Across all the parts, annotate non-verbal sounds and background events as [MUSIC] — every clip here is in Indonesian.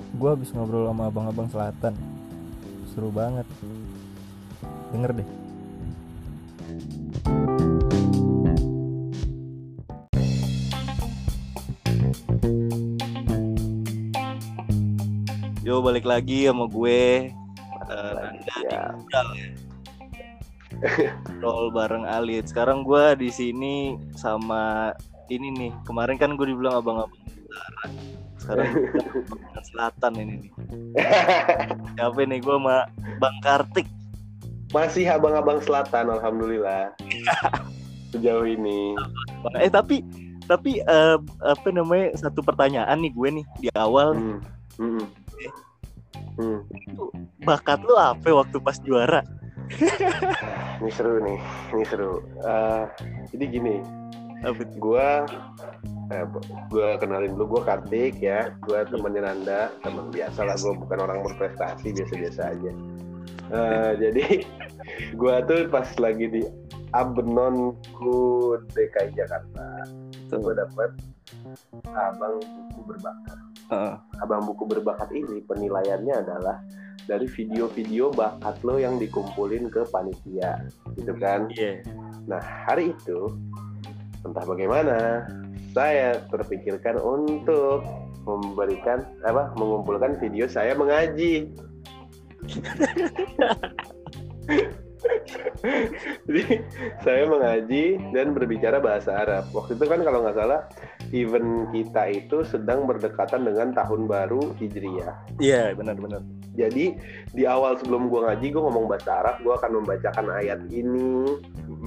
gue habis ngobrol sama abang-abang selatan seru banget denger deh Yo balik lagi sama gue uh, Nanda Ya. [LAUGHS] Roll bareng Alit. Sekarang gue di sini sama ini nih. Kemarin kan gue dibilang abang-abang. Sekarang [LAUGHS] abang selatan ini nih. [LAUGHS] Siapa nih gue sama Bang Kartik. Masih abang-abang selatan, alhamdulillah. [LAUGHS] Sejauh ini. Eh tapi tapi eh, apa namanya satu pertanyaan nih gue nih di awal Hmm. Hmm. Hmm. bakat lu apa waktu pas juara? Ini seru nih, ini seru. Eh, jadi gini, Tuh? gua eh, gua kenalin dulu gua Kartik ya, gua temennya Nanda, teman biasa lah, gua bukan orang berprestasi biasa-biasa aja. Eh, jadi [LAUGHS] gua tuh pas lagi di Abnonku DKI Jakarta, itu gua dapet abang buku berbakat. Heeh. abang buku berbakat ini penilaiannya adalah dari video-video bakat lo yang dikumpulin ke panitia gitu kan Iya. nah hari itu entah bagaimana saya terpikirkan untuk memberikan apa mengumpulkan video saya mengaji [LAUGHS] jadi saya mengaji dan berbicara bahasa Arab waktu itu kan kalau nggak salah event kita itu sedang berdekatan dengan tahun baru Hijriyah Iya, benar-benar. jadi di awal sebelum gua ngaji gua ngomong bahasa Arab gua akan membacakan ayat ini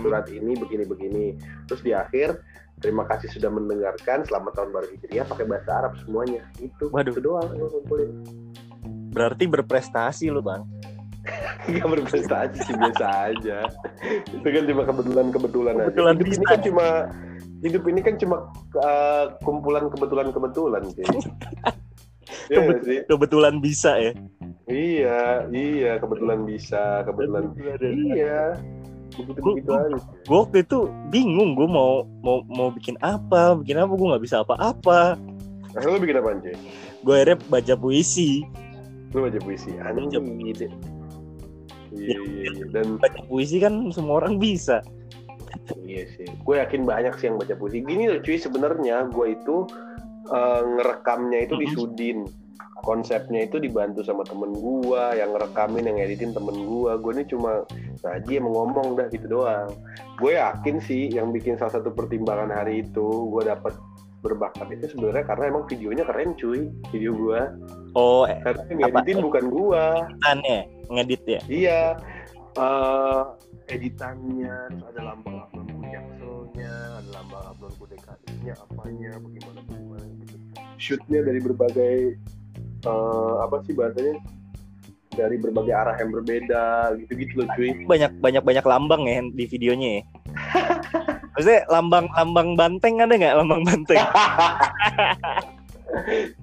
surat ini begini-begini terus di akhir terima kasih sudah mendengarkan selamat tahun baru Hijriah pakai bahasa Arab semuanya itu Waduh. itu doang yang ngumpulin Berarti berprestasi lu, Bang. Nggak berprestasi sih biasa aja itu kan cuma kebetulan kebetulan aja Kebetulan hidup ini kan cuma hidup ini kan cuma uh, kumpulan kebetulan kebetulan [LAUGHS] sih Kebet- sih? Kebetulan bisa ya. Iya, iya, kebetulan bisa, kebetulan iya. Gue waktu itu bingung gue mau mau mau bikin apa bikin apa gue nggak bisa apa-apa Nah, lu bikin apaan, cuy? gue akhirnya baca puisi Lu baca puisi. Anjing. Baca puisi. Iya, iya, iya. Dan baca puisi kan semua orang bisa iya sih. Gue yakin banyak sih yang baca puisi. Gini loh, cuy, sebenarnya gue itu eh, ngerekamnya itu di. Sudin. Konsepnya itu dibantu sama temen gue, yang ngerekamin, yang editin temen gue. Gue ini cuma ngaji emang ngomong dah gitu doang. Gue yakin sih yang bikin salah satu pertimbangan hari itu gue dapat berbakat itu sebenarnya karena emang videonya keren cuy video gue oh eh, karena yang ngeditin bukan gue editannya ngedit ya Iya, eh editannya, terus ada lambang-lambang jakselnya, ada lambang-lambang DKI-nya, apanya, bagaimana bagaimana gitu. Shootnya dari berbagai eh, apa sih bahasanya? Dari berbagai arah yang berbeda, gitu-gitu loh cuy. banyak banyak banyak lambang ya di videonya ya [LAUGHS] maksudnya lambang lambang banteng ada nggak lambang banteng [LAUGHS]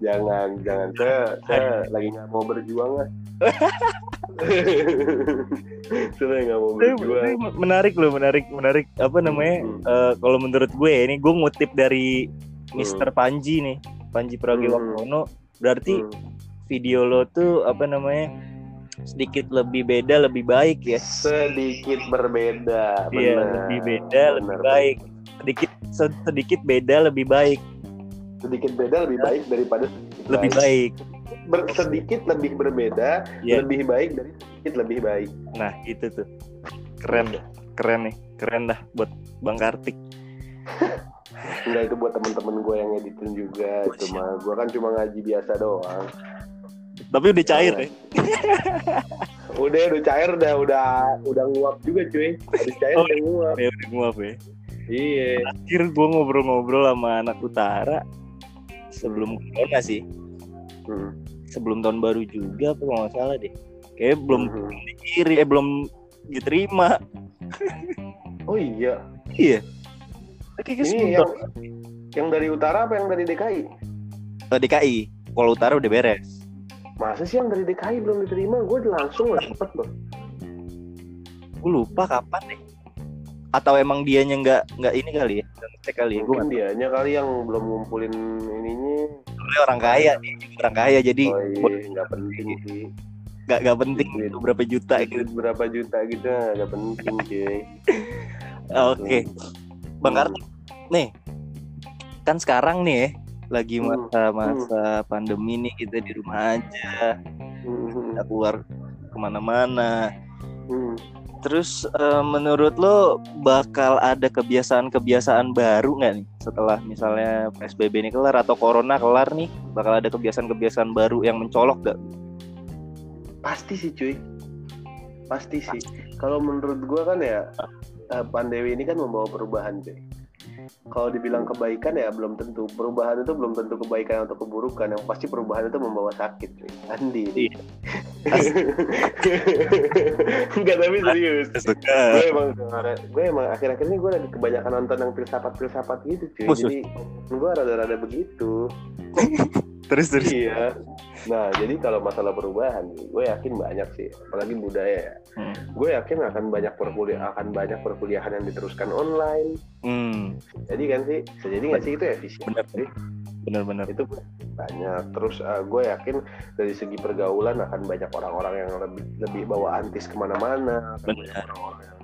jangan, jangan. Saya, saya lagi nggak mau berjuang lah. [LAUGHS] [LAUGHS] saya nggak mau berjuang. tapi menarik loh menarik menarik apa namanya Hmm. eh, kalau menurut gue ini gue ngutip dari Mr. Panji nih Panji Pragiwaksono berarti Hmm. video lo tuh apa namanya sedikit lebih beda lebih baik ya Sedikit berbeda, Iya benar. lebih beda lebih Benar, baik sedikit se- sedikit beda lebih baik sedikit beda lebih baik daripada lebih baik. Ber- sedikit lebih berbeda Iya. lebih baik dari sedikit lebih baik. Nah itu tuh. Keren keren nih keren dah buat Bang Kartik. Enggak itu buat temen-temen gue yang editin juga cuma gue kan cuma ngaji biasa doang. Tapi udah cair ya [LAUGHS] udah udah cair udah udah udah nguap juga cuy. Habis cair Oh, udah nguap. ya udah nguap ya. Iya. Akhir gue ngobrol-ngobrol sama anak utara sebelum corona sih. Hmm. sebelum tahun baru juga apa kalau nggak salah deh. Kayak belum Mhm. dikiri eh belum diterima. Oh iya. Iya. Kayak ini yang yang dari utara apa yang dari DKI tahun- DKI kalau utara udah beres. Masa sih yang dari DKI belum diterima? Gue langsung lah cepet loh gue lupa kapan deh atau emang dianya nggak nggak ini kali ya? Ngecek kali ya? Mungkin dianya kali yang belum ngumpulin ininya. Orang kaya nih orang kaya jadi oh iya nggak penting sih. Nggak nggak penting Duit. itu berapa juta gitu. berapa juta gitu nggak penting [LAUGHS] cuy. Oke. Bang Kartik nih kan sekarang nih ya lagi Hmm. masa-masa pandemi nih kita di rumah aja. Hmm, nggak keluar ke mana-mana. Hmm. Terus eh, menurut lo bakal ada kebiasaan-kebiasaan baru nggak nih setelah misalnya psbb ini kelar atau corona kelar nih bakal ada kebiasaan-kebiasaan baru yang mencolok gak pasti sih cuy. Pasti sih. Kalau menurut gua kan ya eh, pandemi ini kan membawa perubahan cuy. Kalau dibilang kebaikan ya belum tentu. Perubahan itu belum tentu kebaikan atau keburukan. Yang pasti perubahan itu membawa sakit cuy. Andi Iya. [LAUGHS] enggak tapi serius. gue emang gue emang akhir-akhir ini gue lagi kebanyakan nonton yang filsafat filsafat gitu cuy. Jadi gue rada-rada begitu. [LAUGHS] Terus terus. Iya. Nah jadi kalau masalah perubahan gue yakin banyak sih apalagi budaya ya. Hmm. gue yakin akan banyak perkuliah akan banyak perkuliahan yang diteruskan online. Hmm, jadi kan sih jadi nggak sih itu efisien? Bener. sih bener-bener. Itu banyak. Terus uh, gue yakin dari segi pergaulan akan banyak orang-orang yang lebih lebih bawa antis ke mana-mana orang-orang yang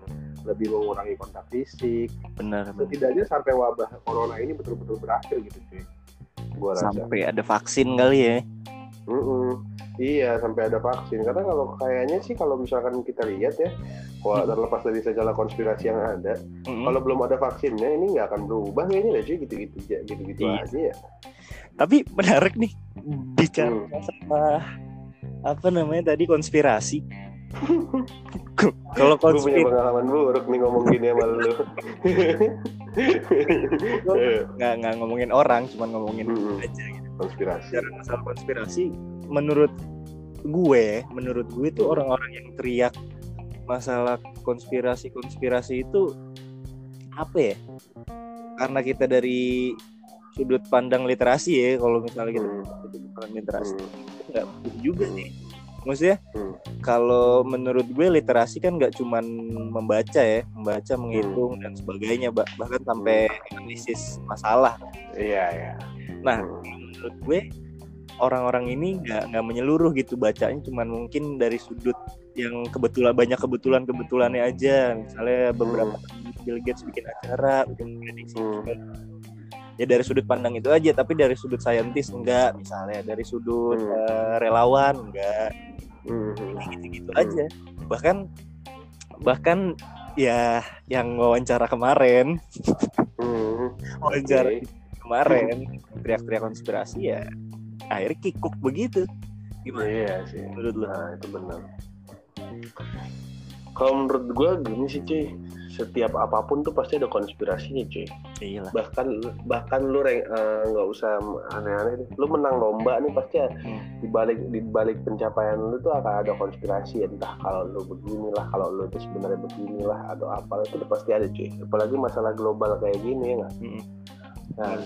lebih mengurangi kontak fisik. Bener. setidaknya sampai wabah corona ini betul-betul berakhir gitu cuy. Gue rasa. Sampai ada vaksin kali ya. Mm-mm. Iya sampai ada vaksin karena kalau kayaknya sih kalau misalkan kita lihat ya, wah Hmm. terlepas dari segala konspirasi yang ada, Mm-mm. kalau belum ada vaksinnya ini nggak akan berubah kayaknya deh cuy gitu-gitu aja gitu-gitu Iya. aja ya. tapi menarik nih bicara Hmm. masalah apa namanya tadi konspirasi [LAUGHS] kalau Gue punya konspirasi pengalaman buruk nih ngomong gini sama lu. nggak nggak ngomongin orang cuman ngomongin Mm-mm. aja gitu. Konspirasi. bicara masalah konspirasi menurut gue menurut gue itu orang-orang yang teriak masalah konspirasi konspirasi itu apa ya karena kita dari sudut pandang literasi ya kalau misalnya kita Hmm. sudut pandang literasi Hmm. nggak betul juga nih maksudnya Hmm. kalau menurut gue literasi kan nggak cuman membaca ya membaca menghitung dan sebagainya bah- bahkan sampai analisis masalah Iya ya. Nah, menurut gue orang-orang ini nggak nggak menyeluruh gitu bacanya cuman mungkin dari sudut yang kebetulan banyak kebetulan kebetulannya aja misalnya beberapa Bill Gates bikin acara bikin prediksi Hmm. ya dari sudut pandang itu aja tapi dari sudut saintis enggak misalnya dari sudut Hmm. eh, relawan enggak Hmm. gitu-gitu aja bahkan bahkan ya yang wawancara kemarin Hmm. wawancara Oke. Kemarin teriak-teriak konspirasi ya akhirnya kikuk begitu gimana Iya sih. menurut lo Nah itu benar. Kalau menurut gue gini sih cuy, setiap apa pun tuh pasti ada konspirasinya cuy. iya lah Bahkan bahkan lu eh, nggak usah aneh-aneh deh. Lu menang lomba nih pasti ya, Hmm. di balik di balik pencapaian lu tuh akan ada konspirasi entah kalau lu beginilah, kalau lu itu sebenarnya beginilah atau apa itu udah pasti ada cuy. Apalagi masalah global kayak gini ya nggak. Mm-mm. Nah,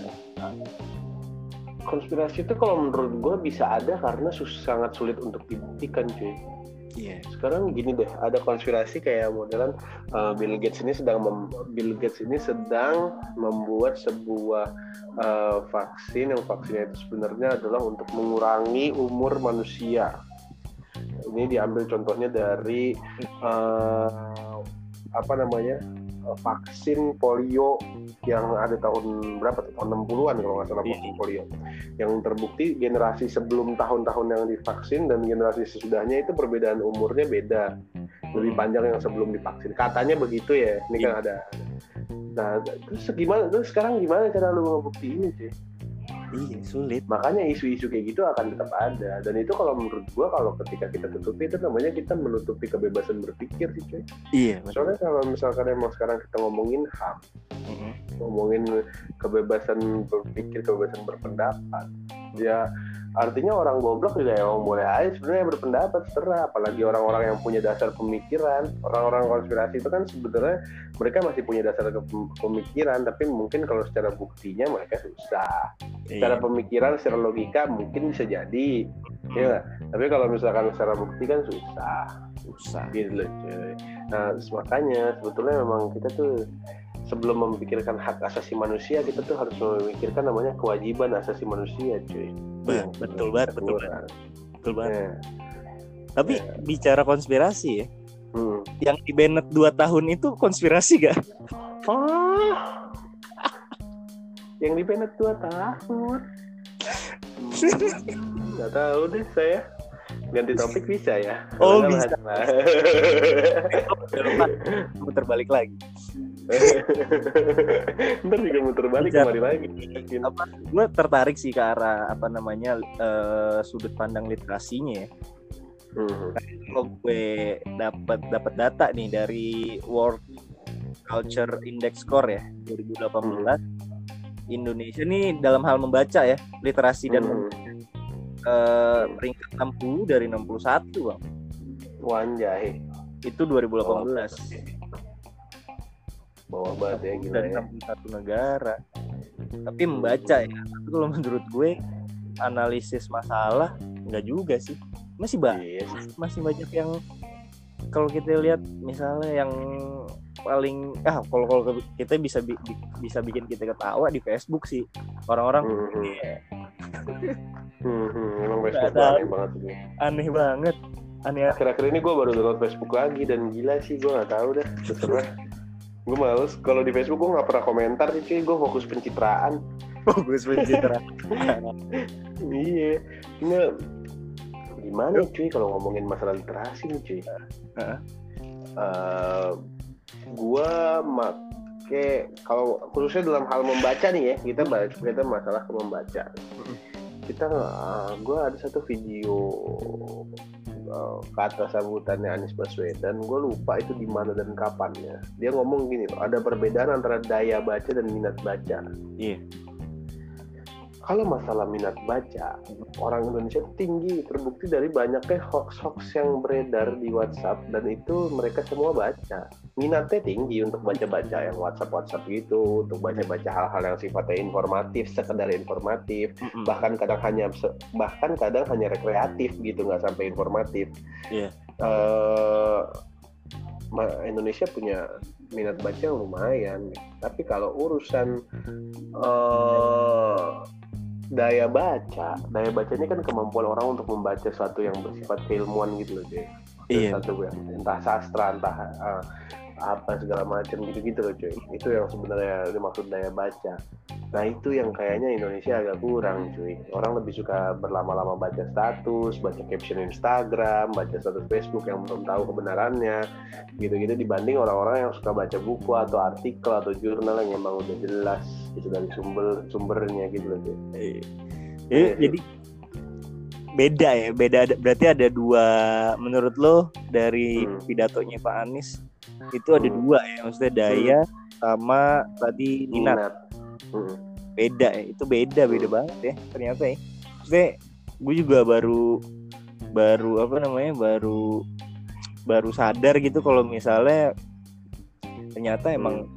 konspirasi itu kalau menurut gue bisa ada karena sus- sangat sulit untuk dibuktikan cuy. iya. Sekarang gini deh ada konspirasi kayak modelan uh, Bill Gates ini sedang mem- Bill Gates ini sedang membuat sebuah uh, vaksin yang vaksinnya itu sebenarnya adalah untuk mengurangi umur manusia. Ini diambil contohnya dari uh, apa namanya vaksin polio yang ada tahun berapa tuh? tahun 60-an kalau nggak salah Iya. vaksin polio. Yang terbukti generasi sebelum tahun-tahun yang divaksin dan generasi sesudahnya itu perbedaan umurnya beda. Lebih panjang yang sebelum divaksin. Katanya begitu ya. Ini kan ada. Nah terus gimana? Terus sekarang gimana cara lu ngebuktiin sih iya sulit makanya isu-isu kayak gitu akan tetap ada dan itu kalau menurut gua kalau ketika kita tutupi itu namanya kita menutupi kebebasan berpikir sih cuy iya betul soalnya kalau misalkan emang sekarang kita ngomongin ham Mm-mm. ngomongin kebebasan berpikir, kebebasan berpendapat. Ya artinya orang goblok juga emang boleh aja sebenarnya berpendapat terserah apalagi orang-orang yang punya dasar pemikiran. Orang-orang konspirasi itu kan sebenarnya mereka masih punya dasar pemikiran tapi mungkin kalau secara buktinya mereka susah. Iya. secara pemikiran secara logika mungkin bisa jadi. Ya tapi kalau misalkan secara bukti kan susah. Susah. Gitu loh cuy. Nah makanya sebetulnya memang kita tuh sebelum memikirkan hak asasi manusia kita tuh harus memikirkan namanya kewajiban asasi manusia cuy Bang, betul banget betul banget betul banget Ya. tapi Ya. bicara konspirasi ya Hmm. yang di Bennett 2 tahun itu konspirasi gak? Ah. yang di Bennett 2 tahun [LAUGHS] nggak tahu deh saya ganti topik bisa ya Oh, Kalau bisa. [LAUGHS] nggak bahas- Muter balik lagi [LAUGHS] ntar juga muter balik Bicara- kemari lagi. apa gue tertarik sih ke arah apa namanya eh, sudut pandang literasinya ya. Hmm. kalau gue dapat dapat data nih dari World Culture Index Score ya 2018 Indonesia nih dalam hal membaca ya literasi dan Hmm. eh, peringkat 60 dari 61 bang. Wanjai. Itu 2018 bawah banget ya gila dari ya 61 negara tapi membaca ya tapi kalau menurut gue analisis masalah enggak juga sih masih banyak Iya sih. masih banyak yang kalau kita lihat misalnya yang paling ah kalau kalau kita bisa bi- bi- bisa bikin kita ketawa di Facebook sih orang-orang Hmm, hmm. "Iya, Hmm, hmm. Emang Nggak Facebook tahu. aneh banget sih. aneh banget aneh Akhir-akhir ini gue baru download Facebook lagi dan gila sih gue nggak tahu dah. Terserah. Gue males. Kalau di Facebook gue nggak pernah komentar sih cuy. Gue fokus pencitraan. bagus pencitraan [LAUGHS] iya. Nggak. Gimana cuy kalau ngomongin masalah literasi nih cuy. Heeh. Eh, gua make kalau khususnya dalam hal membaca nih ya kita bahas kita masalah ke membaca kita uh, gua ada satu video uh, kata sambutannya Anies Baswedan gue lupa itu di mana dan kapannya dia ngomong gini ada perbedaan antara daya baca dan minat baca Iya. Kalau masalah minat baca orang Indonesia tinggi terbukti dari banyaknya hoax-hoax yang beredar di WhatsApp dan itu mereka semua baca. Minatnya tinggi untuk baca-baca yang WhatsApp-WhatsApp gitu untuk baca-baca hal-hal yang sifatnya informatif sekedar informatif. Bahkan kadang hanya bahkan kadang hanya rekreatif gitu nggak sampai informatif. Iya. Eh, ma- Indonesia punya minat baca lumayan. Tapi kalau urusan eh daya baca daya baca ini kan kemampuan orang untuk membaca sesuatu yang bersifat keilmuan gitu loh cuy Iya. satu yang entah sastra entah eh, apa segala macam gitu-gitu loh cuy itu yang sebenarnya dimaksud daya baca nah itu yang kayaknya Indonesia agak kurang cuy orang lebih suka berlama-lama baca status baca caption Instagram baca status Facebook yang belum tahu kebenarannya gitu-gitu dibanding orang-orang yang suka baca buku atau artikel atau jurnal yang emang udah jelas gitu dari sumber sumbernya gitu loh Iya. Iya Jadi, sih. jadi beda ya, beda ada berarti ada dua menurut lo dari Hmm. pidatonya Pak Anies itu ada Hmm. dua ya, maksudnya daya sama tadi minat minat Mm. beda ya, itu beda beda Hmm. banget ya ternyata ya. Maksudnya gue juga baru baru apa namanya baru baru sadar gitu kalau misalnya ternyata emang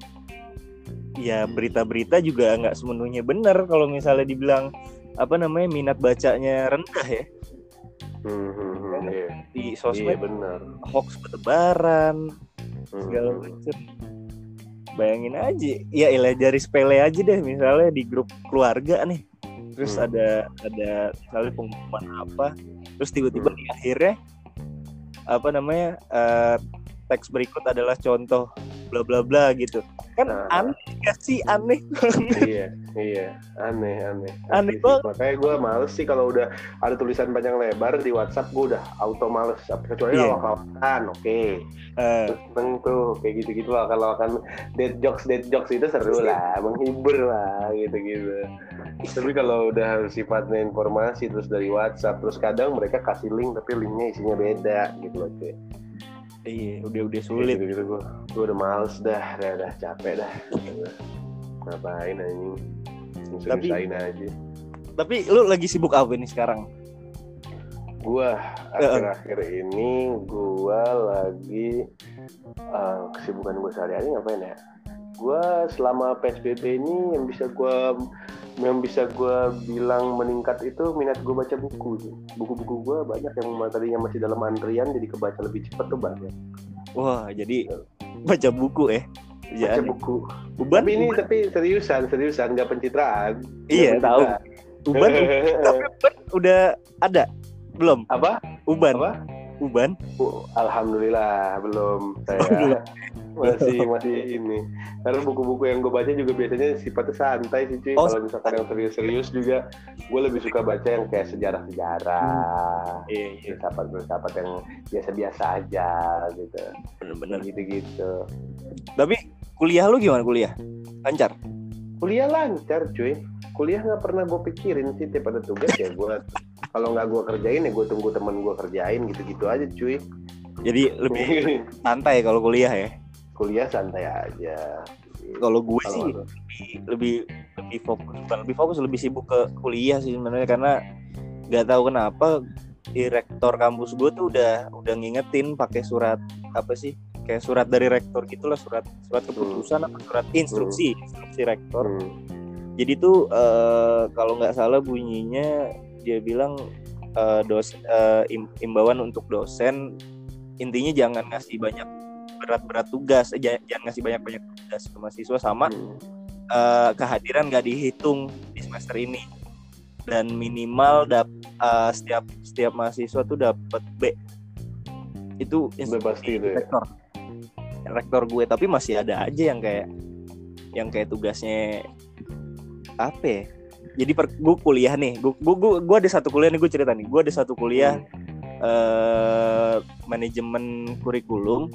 ya berita-berita juga nggak sepenuhnya benar kalau misalnya dibilang apa namanya minat bacanya rendah ya Hmm, hmm, hmm, iya. di iya sosmed benar hoax bertebaran Hmm, segala hmm. macam bayangin aja ya ilah jari sepele aja deh misalnya di grup keluarga nih terus Hmm. ada ada misalnya pengumuman apa terus tiba-tiba Hmm. di akhirnya apa namanya eh, teks berikut adalah contoh bla bla bla gitu. Kan Nah. aneh gak sih? Aneh iya iya. Aneh aneh. Aneh banget. makanya gue males sih kalau udah ada tulisan panjang lebar di WhatsApp gue udah auto males. Kecuali Iya. kalau kan oke. Eh, Terus seneng tuh kayak gitu gitu lah. Kalau kan dead jokes dead jokes itu seru lah menghibur lah gitu gitu tapi kalau udah sifatnya informasi terus dari WhatsApp terus kadang mereka kasih link tapi linknya isinya beda gitu loh cuy iya udah udah sulit. gitu gitu gue gue udah males dah dah, dah capek dah. Ngapain anjing? Tapi- aja. Tapi lu lagi sibuk apa nih sekarang? Gua akhir-akhir ini gua lagi eh, kesibukan gue sehari-hari ngapain ya? Gue selama psbb ini yang bisa gue yang bisa gue bilang meningkat itu minat gue baca buku sih. buku-buku gue banyak yang tadinya masih dalam antrian jadi kebaca lebih cepat tuh banyak Wah, jadi baca buku eh. baca Kerjaan. buku Uban, tapi ini tapi seriusan seriusan nggak pencitraan Iya, Nggak tahu. Uban, [LAUGHS] tapi Uban udah ada belum? apa Uban, apa Uban. Oh, Alhamdulillah belum Belum. saya [LAUGHS] masih masih ini. Karena buku-buku yang gue baca juga biasanya sifatnya santai sih cuy. Oh, kalau misalkan yang serius-serius juga gue lebih suka baca yang kayak sejarah-sejarah Iya, iya, filsafat-filsafat yang biasa-biasa aja gitu. Bener-bener. gitu-gitu. Tapi kuliah lu gimana kuliah? Lancar? kuliah lancar cuy. Kuliah nggak pernah gue pikirin sih tiap ada tugas ya gue kalau nggak gue kerjain ya gue tunggu temen gue kerjain gitu-gitu aja cuy. Jadi lebih [LAUGHS] santai kalau kuliah ya. Kuliah santai aja. Kalau gue Kalau sih lebih lebih lebih fokus bukan lebih fokus lebih sibuk ke kuliah sih sebenarnya. Karena nggak tahu kenapa direktor kampus gue tuh udah udah ngingetin pakai surat apa sih kayak surat dari rektor gitulah surat surat keputusan apa surat instruksi instruksi rektor. Hmm. jadi tuh eh, kalau nggak salah bunyinya dia bilang eh, dos eh, im- imbauan untuk dosen intinya jangan ngasih banyak berat-berat tugas eh, ja- jangan ngasih banyak-banyak tugas ke mahasiswa sama Hmm. eh, kehadiran nggak dihitung di semester ini. Dan minimal dap eh, setiap setiap mahasiswa tuh dapat B. Itu Bebas gitu ya. rektor. Rektor gue tapi masih ada aja yang kayak yang kayak tugasnya apa ya? Jadi per, gue kuliah nih gue, gue, gue, gue ada satu kuliah nih gue cerita nih. Gue ada satu kuliah eh manajemen kurikulum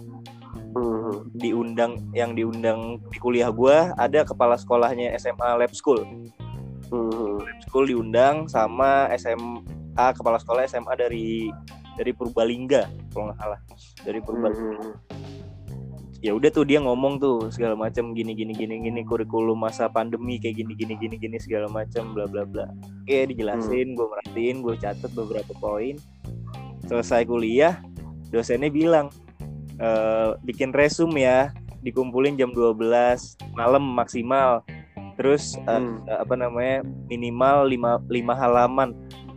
Hmm. diundang yang diundang di kuliah gue ada kepala sekolahnya SMA Lab School Hmm. Lab School diundang sama SMA kepala sekolah SMA dari dari Purbalingga kalau nggak salah dari Purbalingga Hmm. ya udah tuh dia ngomong tuh segala macam gini gini gini gini kurikulum masa pandemi kayak gini gini gini gini segala macam bla bla bla oke dijelasin gue merhatiin gue catat beberapa poin selesai kuliah dosennya bilang "Eh, bikin resume ya dikumpulin jam 12 malam maksimal terus Hmm. apa namanya minimal 5 lima halaman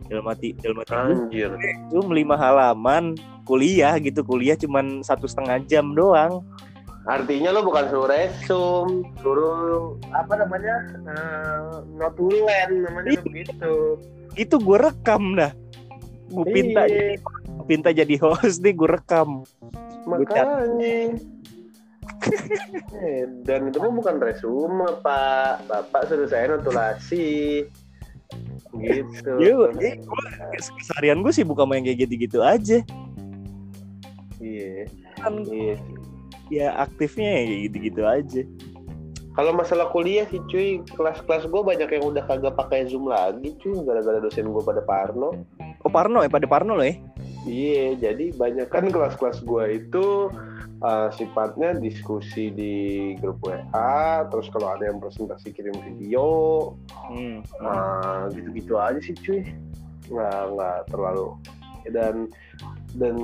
dalam arti dalam arti Anjir. lima halaman kuliah gitu kuliah cuman satu setengah jam doang Artinya lo bukan suruh resum, suruh apa namanya? Uh, notulen namanya Iya. begitu. itu gue rekam dah gue pinta Iya, pinta jadi host nih gue rekam makanya. [LAUGHS] eh, dan itu mah bukan resume pak, bapak suruh saya notulasi. Gitu. Iya, iya, gua- keseharian gue sih bukan main kayak gitu-gitu aja Iya. kan Iya. ya aktifnya ya gitu-gitu aja Kalau masalah kuliah sih cuy, kelas-kelas gue banyak yang udah kagak pakai Zoom lagi cuy, gara-gara dosen gue pada Parno. oh Parno ya pada Parno loh ya Iya, jadi banyak kan kelas-kelas gue itu uh, sifatnya diskusi di grup WA, terus kalau ada yang presentasi kirim video, hmm. nah gitu-gitu aja sih cuy, nggak nggak terlalu dan dan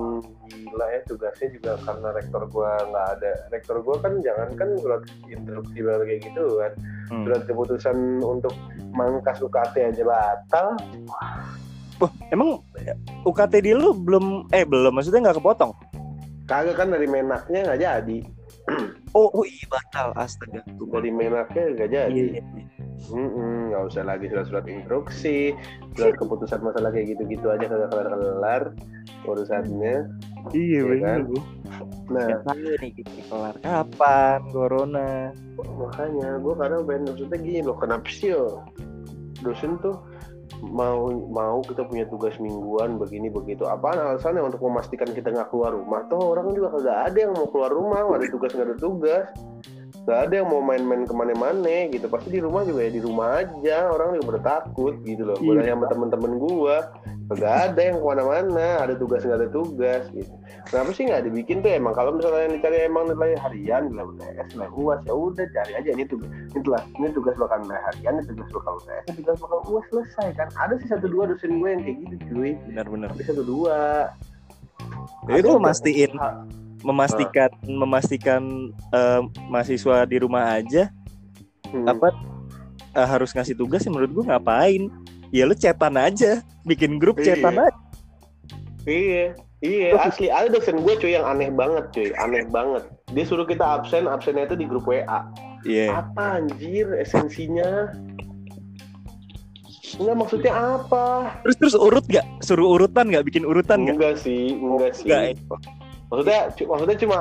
gila ya tugasnya juga karena rektor gue nggak ada rektor gue kan jangan kan surat instruksi baru kayak gitu kan Hmm. surat keputusan untuk mangkas UKT aja batal Wah, emang UKT di lu belum eh belum maksudnya nggak kepotong? Kagak kan dari menaknya nggak jadi. [CLEARS THROAT] Oh, oh iya batal astaga. Dari menaknya nggak jadi. Iya, iya. Mm-mm, nggak usah lagi surat-surat instruksi, surat [LAUGHS] keputusan masalah kayak gitu-gitu aja kagak kelar-kelar urusannya. iya Iya bener kan? gue Nah, nih gitu kelar kapan corona. Makanya gue kadang pengen maksudnya gini loh, kenapa sih yo? Dosen tuh mau mau kita punya tugas mingguan begini begitu. Apaan alasannya untuk memastikan kita nggak keluar rumah? Toh orang juga kagak ada yang mau keluar rumah nggak ada tugas nggak ada tugas nggak ada yang mau main-main ke mana-mana gitu. Pasti di rumah juga ya di rumah aja. Orang juga pada takut gitu loh. Gue Iya. nanya sama temen-temen gue kagak ada yang ke mana-mana. Ada tugas nggak ada tugas gitu. Kenapa sih nggak dibikin tuh? Emang kalau misalnya yang dicari emang nilai harian nilai UTS nilai uas ya udah cari aja. Ini tugas ini tugas ini tugas bakal nilai harian ini tugas bakal UTS ini tugas bakal uas selesai kan? Ada sih satu dua dosen gue yang kayak gitu cuy. Benar-benar ada satu dua. Nggak? mastiin. Ah. Memastikan memastikan eh, mahasiswa di rumah aja Hmm. apa eh, harus ngasih tugas sih menurut gue ngapain ya lu cetan aja bikin grup Iya. cetan aja Iya, iya asli ada dosen gue cuy yang aneh banget cuy, aneh banget. Dia suruh kita absen, absennya itu di grup WA. iya Apa anjir esensinya? Enggak maksudnya apa? terus terus urut gak suruh urutan gak bikin urutan gak Enggak sih, enggak sih. Enggak, ya? Maksudnya, maksudnya cuma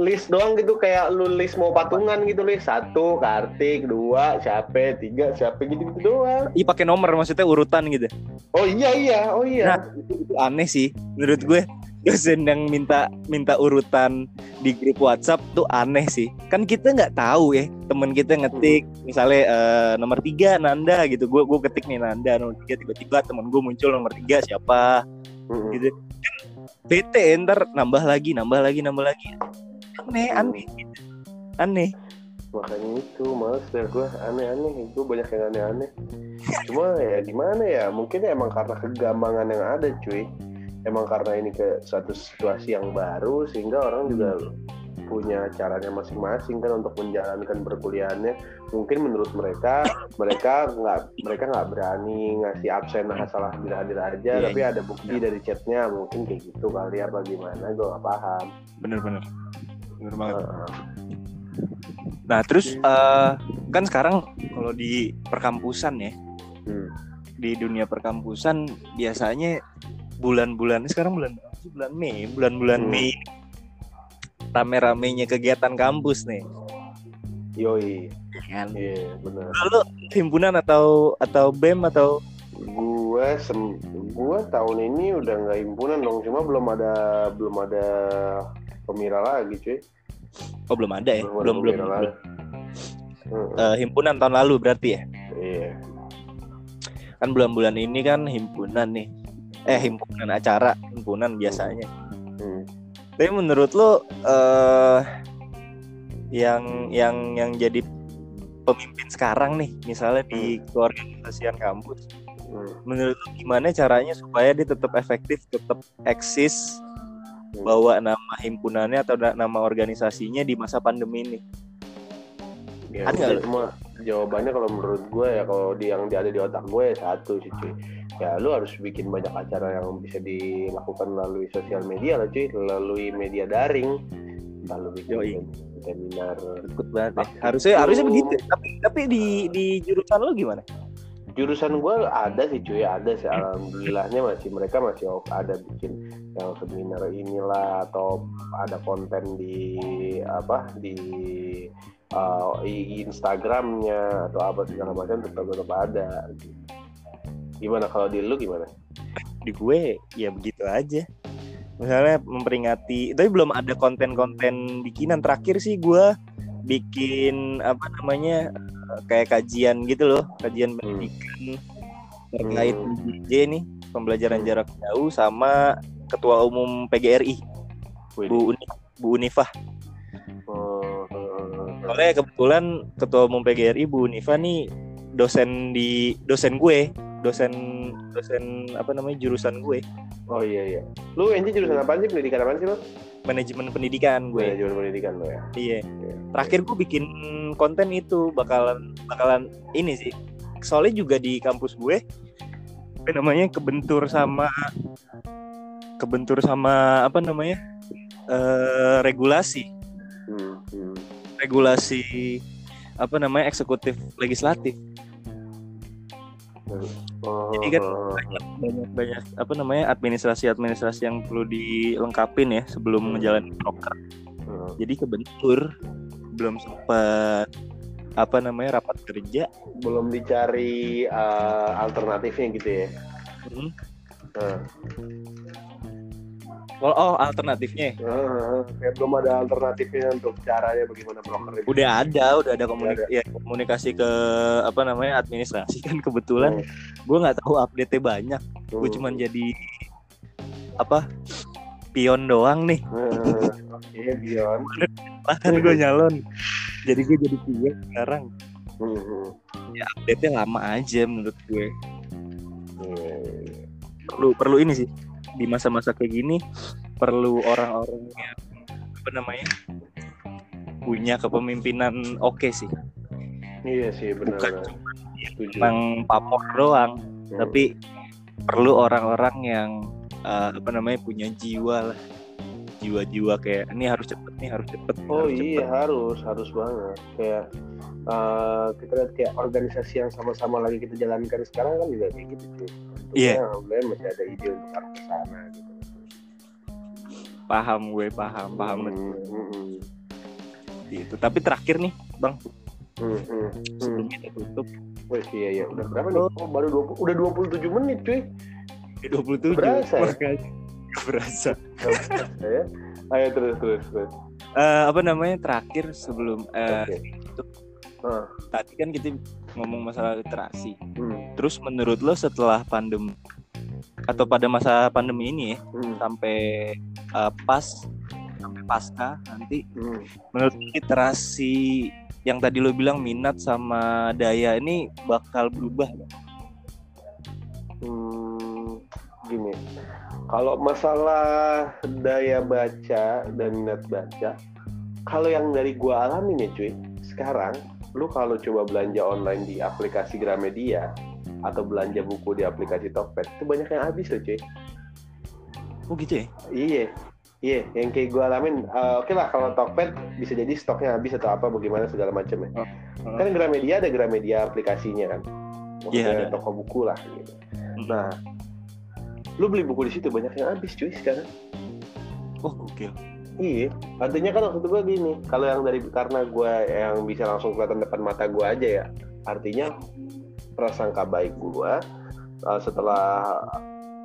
list doang gitu kayak lu list mau patungan gitu list satu kartik dua siapa tiga siapa gitu gitu doang. Iya pakai nomor maksudnya urutan gitu Oh iya iya oh iya. Nah. itu aneh sih menurut gue dosen yang minta minta urutan di grup WhatsApp tuh aneh sih kan kita nggak tahu ya temen kita ngetik misalnya eh, nomor tiga Nanda gitu gue gue ketik nih Nanda nomor tiga tiba-tiba temen gue muncul nomor tiga siapa Mm-mm. gitu bete ntar nambah lagi nambah lagi nambah lagi. Aneh aneh. Aneh. Makanya itu males ya gue aneh-aneh itu banyak yang aneh-aneh. Cuma ya gimana ya? Mungkin emang karena kegambangan yang ada cuy. Emang karena ini ke suatu situasi yang baru sehingga orang juga punya caranya masing-masing kan untuk menjalankan perkuliahannya. Mungkin menurut mereka mereka nggak mereka nggak berani ngasih absen asal hadir hadir aja. Iya, tapi ada bukti dari chatnya mungkin kayak gitu kali apa gimana gue nggak paham. Bener-bener bener. Banget. Heeh. nah terus eh, kan sekarang kalau di perkampusan ya Hmm. di dunia perkampusan biasanya bulan-bulan sekarang bulan bulan Mei bulan-bulan Hmm. Mei rame-ramenya kegiatan kampus nih. Yoi. Kan? Iya benar. Lalu himpunan atau atau bem atau? Gue sem gue tahun ini udah nggak himpunan dong cuma belum ada belum ada pemira lagi cuy. Oh belum ada ya? Belum belum belum, belum. Eh, himpunan tahun lalu berarti ya? Iya. Kan bulan-bulan ini kan himpunan nih. Eh himpunan acara himpunan biasanya. Hmm. Tapi menurut lo eh yang yang yang jadi pemimpin sekarang nih misalnya di keorganisasian kampus Hmm. menurut lo gimana caranya supaya dia tetap efektif tetap eksis Hmm. bawa nama himpunannya atau na- nama organisasinya di masa pandemi ini Ya, Ada cuma jawabannya kalau menurut gue ya kalau di yang ada di otak gue ya satu sih cuy ya lu harus bikin banyak acara yang bisa dilakukan melalui sosial media lah cuy. Melalui media daring. Lalu bikin seminar ikut banget ya. Harusnya itu. harusnya begitu. Tapi tapi di di jurusan lo gimana? Jurusan gue ada sih cuy. Ada sih. Alhamdulillahnya masih mereka masih ada bikin yang seminar inilah atau ada konten di apa di uh, Instagramnya atau apa segala macam tetap tetap ada gimana? Kalau di lu gimana? Di gue ya begitu aja. Misalnya memperingati tapi belum ada konten-konten bikinan. Terakhir sih gue bikin apa namanya kayak kajian gitu loh. Kajian pendidikan terkait Hmm. PJJ nih. Pembelajaran Hmm. jarak jauh sama ketua umum PGRI Wih, Bu Uni Bu Unifah. Oh, oh, soalnya kebetulan ketua umum PGRI Bu Unifah nih dosen di dosen gue dosen dosen apa namanya jurusan gue oh iya iya lu NJ jurusan apa sih pendidikan apa sih lu manajemen pendidikan gue manajemen pendidikan lo ya Iya. Iya. Terakhir gue bikin konten itu bakalan bakalan ini sih. Soalnya juga di kampus gue apa namanya kebentur sama kebentur sama apa namanya? eh regulasi. hmm, hmm. Regulasi apa namanya? eksekutif legislatif. Oh, Jadi kan oh, banyak banyak banyak apa namanya? administrasi-administrasi yang perlu dilengkapin ya sebelum Hmm. menjalani proker. Hmm. Jadi kebentur belum sempat apa namanya rapat kerja belum dicari uh, alternatifnya gitu ya Hmm. Nah, Oh, oh alternatifnya ah, kayak belum ada alternatifnya untuk caranya bagaimana broker itu. udah ada, udah ada komunikasi, ya, komunikasi ke apa namanya administrasi kan kebetulan gue nggak tahu update banyak, gue Hmm. cuman jadi apa pion doang nih, Ah, Oke, Bion. bahkan gue nyalon, jadi gue jadi pion sekarang. Hmm, hmm. Update-nya lama aja menurut gue. Iya, Perlu perlu ini sih di masa-masa kayak gini perlu orang-orang yang apa namanya punya kepemimpinan oke sih Iya sih benar. Bukan benar. Setuju. emang pamor doang Hmm. tapi perlu orang-orang yang eh, apa namanya punya jiwa lah jiwa-jiwa kayak ini harus cepet nih harus cepet Oh harus iya cepet." harus harus banget kayak eh, kita lihat kayak organisasi yang sama-sama lagi kita jalankan sekarang kan juga kayak gitu tuh. Iya. Alhamdulillah masih ada ide untuk arah ke sana gitu. paham gue paham paham Hmm, betul hmm, hmm. gitu tapi terakhir nih bang Hmm, hmm, hmm. sebelum kita tutup Wih, iya iya udah berapa nih? Oh, baru 20, udah 27 menit cuy. dua puluh tujuh Berasa ya? berasa ya. Ayo terus terus terus. Eh, apa namanya terakhir sebelum eh, Oke. Ah, tadi kan kita ngomong masalah literasi. Hmm, terus menurut lo setelah pandemi atau pada masa pandemi ini ya hmm, sampai eh, pas sampai pasca nanti hmm. menurut literasi yang tadi lo bilang minat sama daya ini bakal berubah nggak? Hmm, gini, kalau masalah daya baca dan minat baca, kalau yang dari gua alamin ya cuy, sekarang lu kalau coba belanja online di aplikasi Gramedia atau belanja buku di aplikasi Tokped itu banyak yang habis loh cuy. oh gitu ya Iya, iya, yang kayak gua alamin. eh, Oke lah kalau Tokped bisa jadi stoknya habis atau apa bagaimana segala macam ya. Oh, oh. Kan Gramedia ada Gramedia aplikasinya kan, maksudnya ada. toko buku lah gitu. Hmm. Nah, lu beli buku di situ banyak yang habis cuy sekarang. oh gokil Iya, artinya kan waktu itu gue gini, kalau yang dari karena gue yang bisa langsung kelihatan depan mata gue aja ya, artinya prasangka baik gue uh, setelah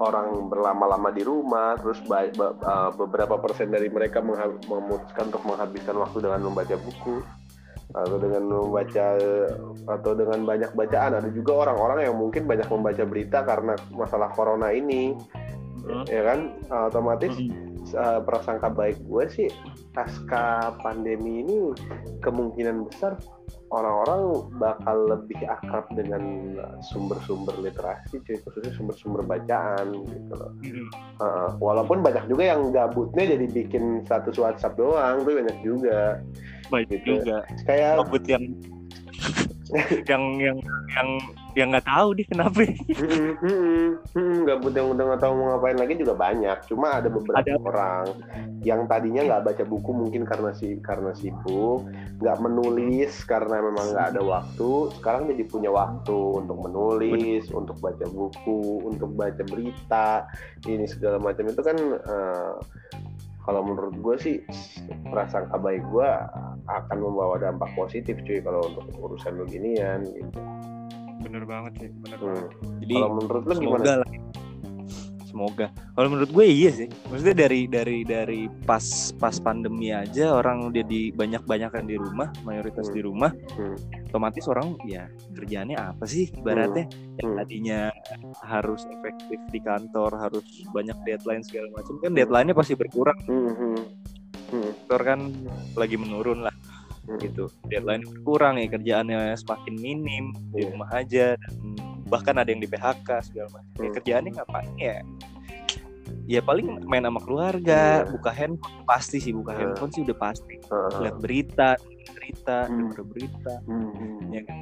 orang berlama-lama di rumah, terus ba- ba- uh, beberapa persen dari mereka memutuskan untuk menghabiskan waktu dengan membaca buku atau dengan membaca atau dengan banyak bacaan. Ada juga orang-orang yang mungkin banyak membaca berita karena masalah corona ini, Hmm. ya kan? Uh, otomatis Hmm. Uh, prasangka baik gue sih pasca pandemi ini kemungkinan besar orang-orang bakal lebih akrab dengan sumber-sumber literasi cuy. Khususnya sumber-sumber bacaan gitu loh. Uh, walaupun banyak juga yang gabutnya jadi bikin status WhatsApp doang tuh banyak juga. Baik Gitu. juga. Kayak gabut yang [LAUGHS] yang yang yang yang nggak tahu deh kenapa. Gabut yang udah nggak tahu mau ngapain lagi juga banyak. Cuma ada beberapa Ada. orang yang tadinya nggak baca buku mungkin karena si karena sibuk nggak menulis karena memang nggak ada waktu sekarang jadi punya waktu untuk menulis untuk baca buku untuk baca berita ini segala macam. Itu kan eh, kalau menurut gue sih prasangka baik gue akan membawa dampak positif cuy kalau untuk urusan beginian gitu. bener banget sih bener Hmm. jadi Kalau menurut lu gimana? lah semoga kalau menurut gue iya sih maksudnya dari dari dari pas pas pandemi aja orang jadi banyak banyakan di rumah mayoritas Hmm. di rumah Hmm. otomatis orang ya kerjaannya apa sih ibaratnya yang Hmm. tadinya harus efektif di kantor harus banyak deadline segala macam kan Hmm. deadline-nya pasti berkurang Hmm, hmm, hmm, kantor kan lagi menurun lah hmm. gitu deadline berkurang ya kerjaannya semakin minim di Iya. rumah aja dan bahkan ada yang di PHK segala macam ya Hmm. kerjaannya ngapain ya ya paling main sama keluarga Iya. buka handphone pasti sih buka Iya. handphone sih udah pasti Heeh. lihat berita berita Hmm. denger berita Hmm, hmm. ya kan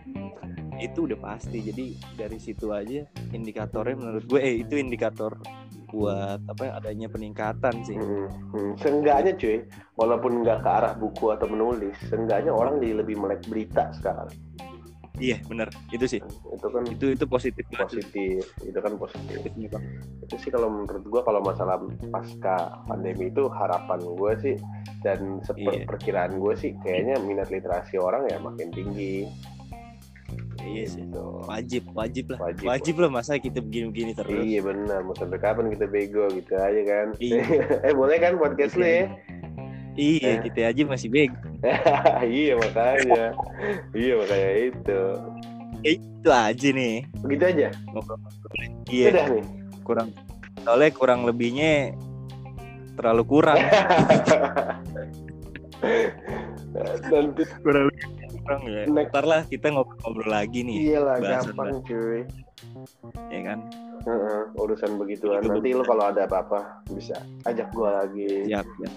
itu udah pasti jadi dari situ aja indikatornya menurut gue eh itu indikator buat apa ya, adanya peningkatan sih Hmm, hmm. Seenggaknya cuy, walaupun nggak ke arah buku atau menulis, seenggaknya orang jadi lebih melek berita sekarang. Iya bener itu sih Itu kan itu itu positif positif, itu kan positif. Itu sih kalau menurut gua kalau masalah pasca pandemi itu harapan gue sih dan Iya. seperti perkiraan gue sih kayaknya minat literasi orang ya makin tinggi. iya sih Gitu. wajib wajib lah Wajib. wajib, lah masa kita begini-begini terus Iya benar, mau sampai kapan kita bego gitu aja kan? Iya. [LAUGHS] eh boleh kan podcast lu ya? Iya Eh. kita aja masih bego [LAUGHS] iya makanya, iya makanya itu. itu aja nih Begitu aja. iya Udah nih. kurang soalnya kurang lebihnya terlalu kurang [LAUGHS] Nanti kurang lebih kurang ya Next. ntar lah kita ngobrol-ngobrol lagi nih iyalah gampang cuy. ya kan Heeh, urusan begituan. Itu Nanti lu kalau ada apa-apa bisa ajak gua lagi. siap ya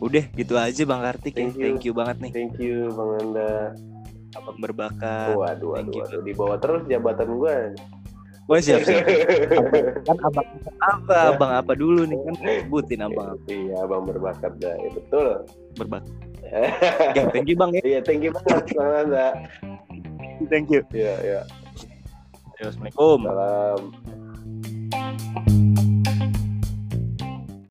Udah gitu aja Bang Kartik ya. Thank you. Thank you banget nih. Thank you Bang Anda. Abang berbakat. Waduh, waduh, waduh. Di bawah terus jabatan gue. Oh siap siap. [LAUGHS] kan abang apa abang apa dulu nih kan sebutin abang apa Iya, Bang berbakat dah. Ya, betul. berbakat. [LAUGHS] Ya, thank you bang ya. Iya, thank you banget Bang Anda. Thank you. Iya, iya. Assalamualaikum. Salam.